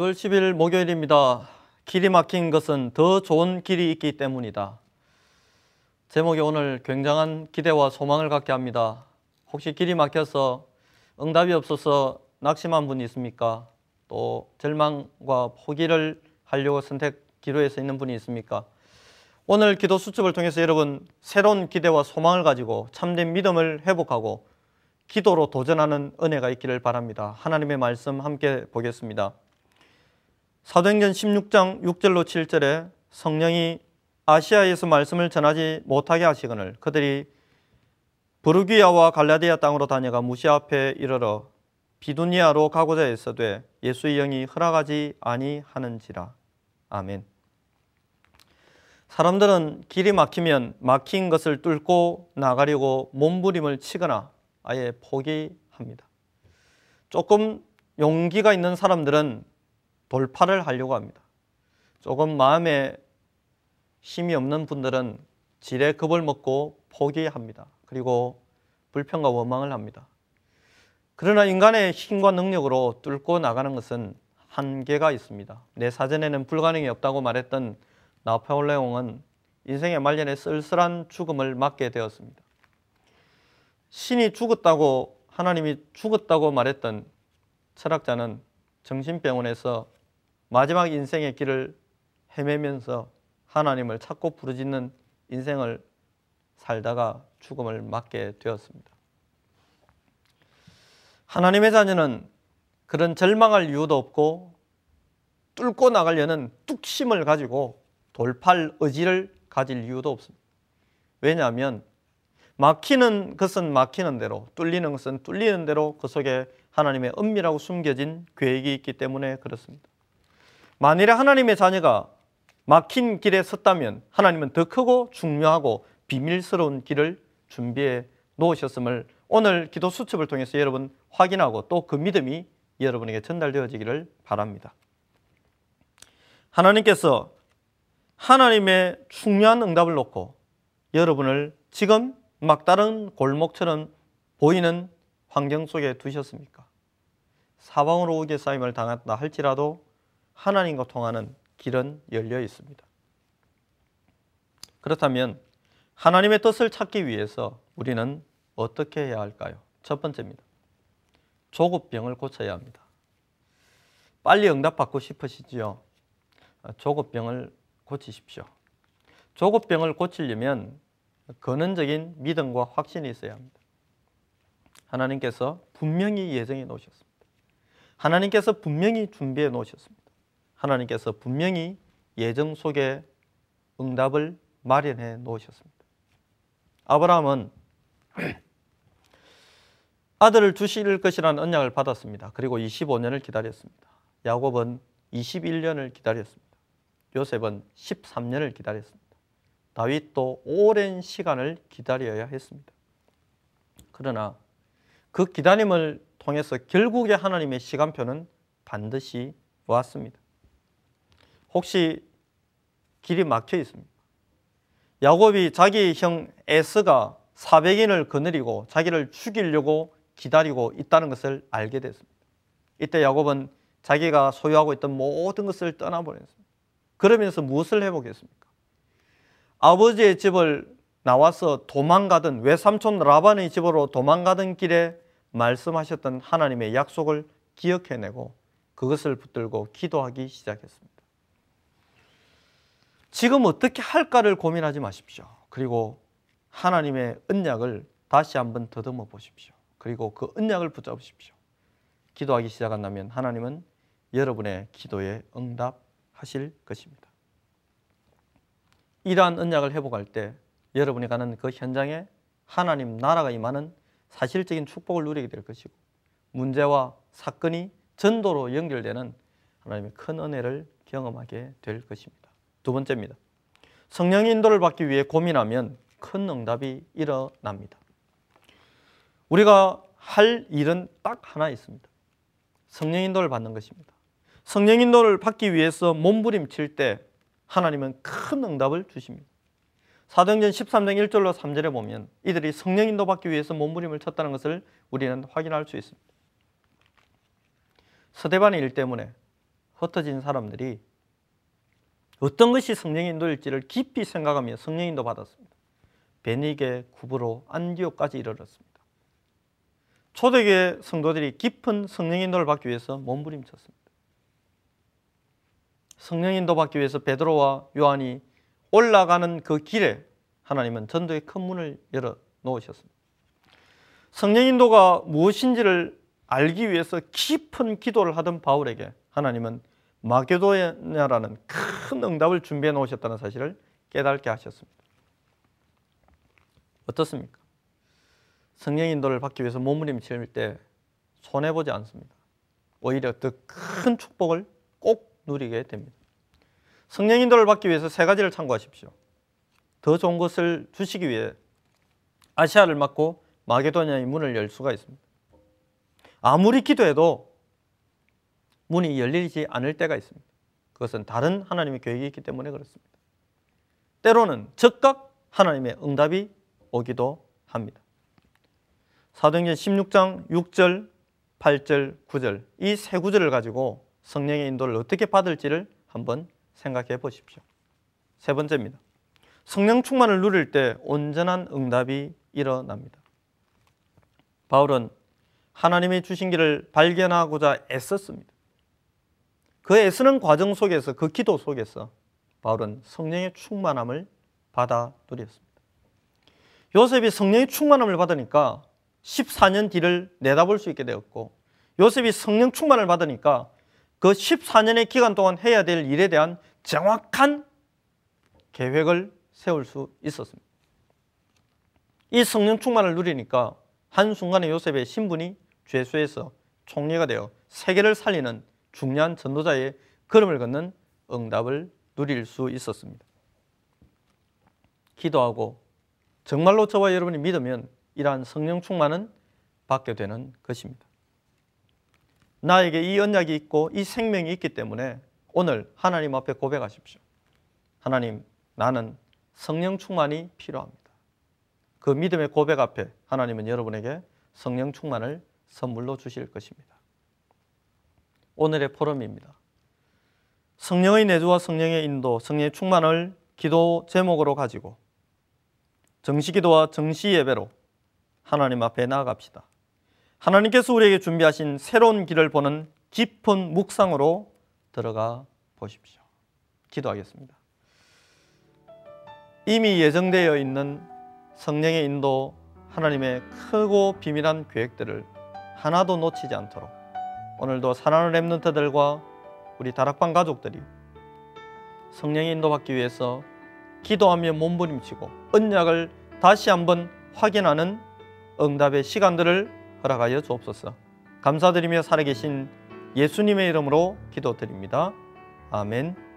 6월 10일 목요일입니다. 길이 막힌 것은 더 좋은 길이 있기 때문이다. 제목이 오늘 굉장한 기대와 소망을 갖게 합니다. 혹시 길이 막혀서 응답이 없어서 낙심한 분 있습니까? 또 절망과 포기를 하려고 선택 기로에서 있는 분이 있습니까? 오늘 기도 수첩을 통해서 여러분 새로운 기대와 소망을 가지고 참된 믿음을 회복하고 기도로 도전하는 은혜가 있기를 바랍니다. 하나님의 말씀 함께 보겠습니다. 사도행전 16장 6절로 7절에 성령이 아시아에서 말씀을 전하지 못하게 하시거늘 그들이 부르기아와 갈라디아 땅으로 다녀가 무시 앞에 이르러 비두니아로 가고자 했어되 예수의 영이 허락하지 아니하는지라. 아멘. 사람들은 길이 막히면 막힌 것을 뚫고 나가려고 몸부림을 치거나 아예 포기합니다. 조금 용기가 있는 사람들은 돌파를 하려고 합니다. 조금 마음에 힘이 없는 분들은 지레 겁을 먹고 포기합니다. 그리고 불평과 원망을 합니다. 그러나 인간의 힘과 능력으로 뚫고 나가는 것은 한계가 있습니다. 내 사전에는 불가능이 없다고 말했던 나폴레옹은 인생의 말년에 쓸쓸한 죽음을 맞게 되었습니다. 신이 죽었다고 하나님이 죽었다고 말했던 철학자는 정신병원에서 마지막 인생의 길을 헤매면서 하나님을 찾고 부르짖는 인생을 살다가 죽음을 맞게 되었습니다. 하나님의 자녀는 그런 절망할 이유도 없고 뚫고 나가려는 뚝심을 가지고 돌팔 의지를 가질 이유도 없습니다. 왜냐하면 막히는 것은 막히는 대로 뚫리는 것은 뚫리는 대로 그 속에 하나님의 은밀하고 숨겨진 계획이 있기 때문에 그렇습니다. 만일에 하나님의 자녀가 막힌 길에 섰다면 하나님은 더 크고 중요하고 비밀스러운 길을 준비해 놓으셨음을 오늘 기도 수첩을 통해서 여러분 확인하고 또 그 믿음이 여러분에게 전달되어지기를 바랍니다. 하나님께서 하나님의 중요한 응답을 놓고 여러분을 지금 막다른 골목처럼 보이는 환경 속에 두셨습니까? 사방으로 우게 쌓임을 당했다 할지라도 하나님과 통하는 길은 열려 있습니다. 그렇다면 하나님의 뜻을 찾기 위해서 우리는 어떻게 해야 할까요? 첫 번째입니다. 조급병을 고쳐야 합니다. 빨리 응답받고 싶으시지요? 조급병을 고치십시오. 조급병을 고치려면 근원적인 믿음과 확신이 있어야 합니다. 하나님께서 분명히 예정해 놓으셨습니다. 하나님께서 분명히 준비해 놓으셨습니다. 하나님께서 분명히 예정 속에 응답을 마련해 놓으셨습니다. 아브라함은 아들을 주실 것이라는 언약을 받았습니다. 그리고 25년을 기다렸습니다. 야곱은 21년을 기다렸습니다. 요셉은 13년을 기다렸습니다. 다윗도 오랜 시간을 기다려야 했습니다. 그러나 그 기다림을 통해서 결국에 하나님의 시간표는 반드시 왔습니다. 혹시 길이 막혀 있습니까? 야곱이 자기 형 에스가 400인을 거느리고 자기를 죽이려고 기다리고 있다는 것을 알게 됐습니다. 이때 야곱은 자기가 소유하고 있던 모든 것을 떠나보냈습니다. 그러면서 무엇을 해보겠습니까? 아버지의 집을 나와서 도망가던 외삼촌 라반의 집으로 도망가던 길에 말씀하셨던 하나님의 약속을 기억해내고 그것을 붙들고 기도하기 시작했습니다. 지금 어떻게 할까를 고민하지 마십시오. 그리고 하나님의 언약을 다시 한번 더듬어 보십시오. 그리고 그 언약을 붙잡으십시오. 기도하기 시작한다면 하나님은 여러분의 기도에 응답하실 것입니다. 이러한 언약을 회복할 때 여러분이 가는 그 현장에 하나님 나라가 임하는 사실적인 축복을 누리게 될 것이고 문제와 사건이 전도로 연결되는 하나님의 큰 은혜를 경험하게 될 것입니다. 두 번째입니다. 성령 인도를 받기 위해 고민하면 큰 응답이 일어납니다. 우리가 할 일은 딱 하나 있습니다. 성령 인도를 받는 것입니다. 성령 인도를 받기 위해서 몸부림칠 때 하나님은 큰 응답을 주십니다. 사도행전 13장 1절로 3절에 보면 이들이 성령 인도 받기 위해서 몸부림을 쳤다는 것을 우리는 확인할 수 있습니다. 서대반의 일 때문에 흩어진 사람들이 어떤 것이 성령의 인도일지를 깊이 생각하며 성령 인도 받았습니다. 베니게, 구브로, 안디오까지 이르렀습니다. 초대교회 성도들이 깊은 성령 인도를 받기 위해서 몸부림쳤습니다. 성령 인도 받기 위해서 베드로와 요한이 올라가는 그 길에 하나님은 전도의 큰 문을 열어 놓으셨습니다. 성령 인도가 무엇인지를 알기 위해서 깊은 기도를 하던 바울에게 하나님은 마게도냐라는 큰 응답을 준비해 놓으셨다는 사실을 깨닫게 하셨습니다. 어떻습니까? 성령 인도를 받기 위해서 몸부림칠 때 손해 보지 않습니다. 오히려 더 큰 축복을 꼭 누리게 됩니다. 성령 인도를 받기 위해서 세 가지를 참고하십시오. 더 좋은 것을 주시기 위해 아시아를 막고 마게도냐의 문을 열 수가 있습니다. 아무리 기도해도 문이 열리지 않을 때가 있습니다. 그것은 다른 하나님의 계획이 있기 때문에 그렇습니다. 때로는 즉각 하나님의 응답이 오기도 합니다. 사도행전 16장 6절, 8절, 9절 이 세 구절을 가지고 성령의 인도를 어떻게 받을지를 한번 생각해 보십시오. 세 번째입니다. 성령 충만을 누릴 때 온전한 응답이 일어납니다. 바울은 하나님이 주신 길을 발견하고자 애썼습니다. 그 애쓰는 과정 속에서 그 기도 속에서 바울은 성령의 충만함을 받아 누렸습니다. 요셉이 성령의 충만함을 받으니까 14년 뒤를 내다볼 수 있게 되었고 요셉이 성령 충만을 받으니까 그 14년의 기간 동안 해야 될 일에 대한 정확한 계획을 세울 수 있었습니다. 이 성령 충만을 누리니까 한순간에 요셉의 신분이 죄수에서 총리가 되어 세계를 살리는 중요한 전도자의 걸음을 걷는 응답을 누릴 수 있었습니다. 기도하고 정말로 저와 여러분이 믿으면 이러한 성령 충만은 받게 되는 것입니다. 나에게 이 언약이 있고 이 생명이 있기 때문에 오늘 하나님 앞에 고백하십시오. 하나님, 나는 성령 충만이 필요합니다. 그 믿음의 고백 앞에 하나님은 여러분에게 성령 충만을 선물로 주실 것입니다. 오늘의 포럼입니다. 성령의 내주와 성령의 인도, 성령의 충만을 기도 제목으로 가지고 정시 기도와 정시 예배로 하나님 앞에 나아갑시다. 하나님께서 우리에게 준비하신 새로운 길을 보는 깊은 묵상으로 들어가 보십시오. 기도하겠습니다. 이미 예정되어 있는 성령의 인도, 하나님의 크고 비밀한 계획들을 하나도 놓치지 않도록 오늘도 사랑하는 랩런트들과 우리 다락방 가족들이 성령의 인도받기 위해서 기도하며 몸부림치고 언약을 다시 한번 확인하는 응답의 시간들을 허락하여 주옵소서. 감사드리며 살아계신 예수님의 이름으로 기도드립니다. 아멘.